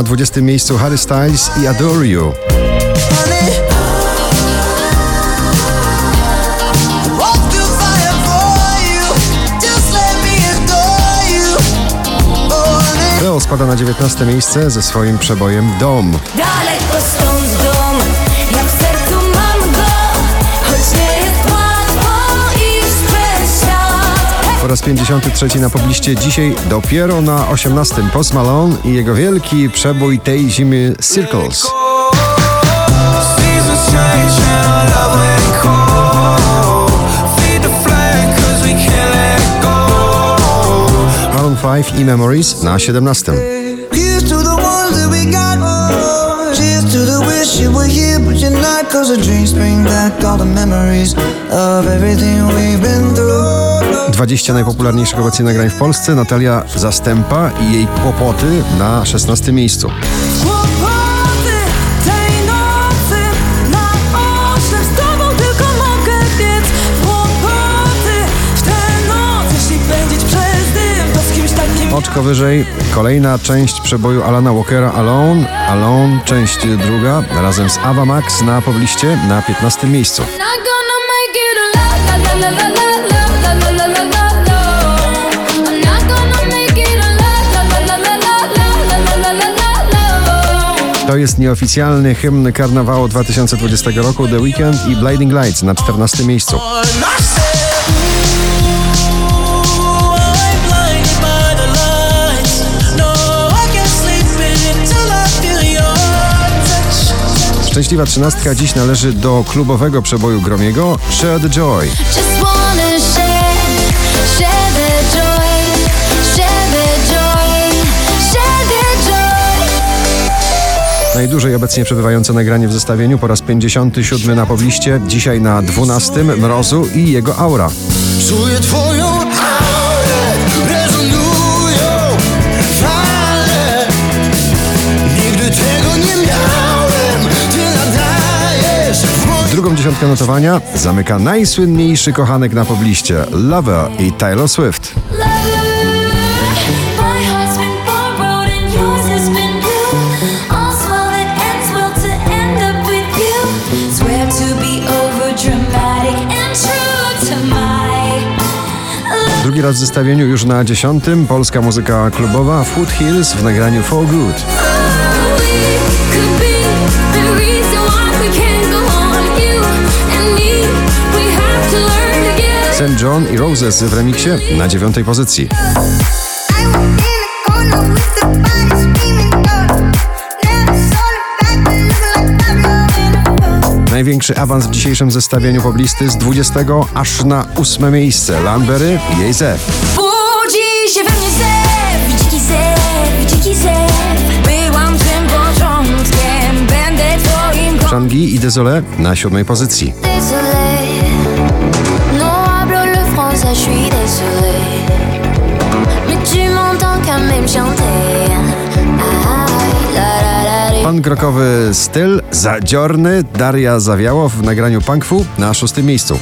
Na 20 miejscu Harry Styles i Adore You. Leo spada na 19 miejsce ze swoim przebojem Dom. Daleko stąd raz 53 na pobliście dzisiaj, dopiero na 18 Post Malone i jego wielki przebój tej zimy Circles. Maroon 5 i Memories na 17. Cause the dreams bring back all the memories of everything we've been through 20 najpopularniejszych obecnie nagrań w Polsce Natalia Zastępa i jej kłopoty na 16 miejscu. Oczko wyżej kolejna część przeboju Alana Walkera Alone. Alone, część druga, razem z Ava Max na pobliście na 15 miejscu. To jest nieoficjalny hymn karnawału 2020 roku The Weekend i Blinding Lights na 14 miejscu. Szczęśliwa trzynastka dziś należy do klubowego przeboju Gromiego Share the Joy. Najdłużej obecnie przebywające nagranie w zestawieniu po raz 57 na pobliście, dzisiaj na 12 Mrozu i jego aura. Czuję twoją aurę, rezonują fale. Nigdy tego nie miałem, ty nadajesz Drugą dziesiątkę notowania zamyka najsłynniejszy kochanek na pobliście Lover i Taylor Swift. drugi raz w zestawieniu już na dziesiątym polska muzyka klubowa Foot Hills w nagraniu For Good. St. John i Roses w remiksie na dziewiątej pozycji. Największy awans w dzisiejszym zestawieniu poblisty z 20 aż na ósme miejsce Lambery i jej Zew. Budzi się we mnie zew, dziki zew, dziki zew. Byłam tym początkiem, będę twoim. Changi i Désolé na siódmej pozycji. Désolé, Pan krokowy styl, zadziorny, Daria Zawiało w nagraniu Punk Fu na szóstym miejscu.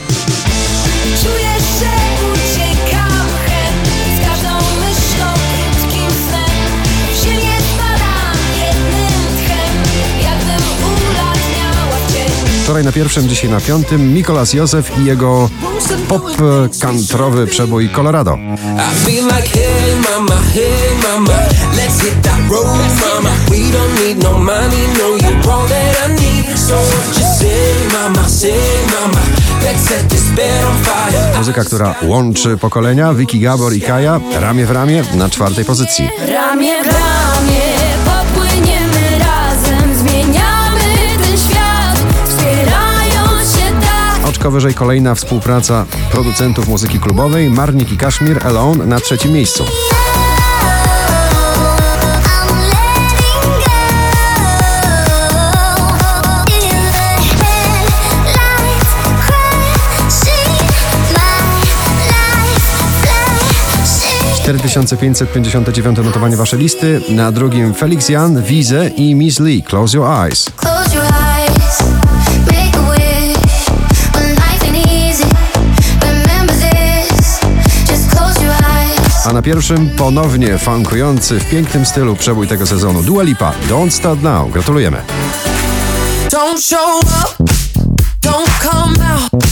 Wczoraj na pierwszym, dzisiaj na piątym. Mikolas Józef i jego pop kantrowy przebój Colorado. Muzyka, która łączy pokolenia, Wiki Gabor i Kaja, ramię w ramię na czwartej pozycji. Ramię w ramię. Oczko wyżej kolejna współpraca producentów muzyki klubowej, Marnik i Kaszmir Alone na trzecim miejscu. I'm letting go. In the headlights, crashing. My life flashing. 4559 notowanie wasze listy, na drugim Felix Jan, Wize i Miss Lee. Close your eyes, A na pierwszym ponownie funkujący w pięknym stylu przebój tego sezonu Dua Lipa, Don't Start Now. Gratulujemy. Don't show up, don't come out.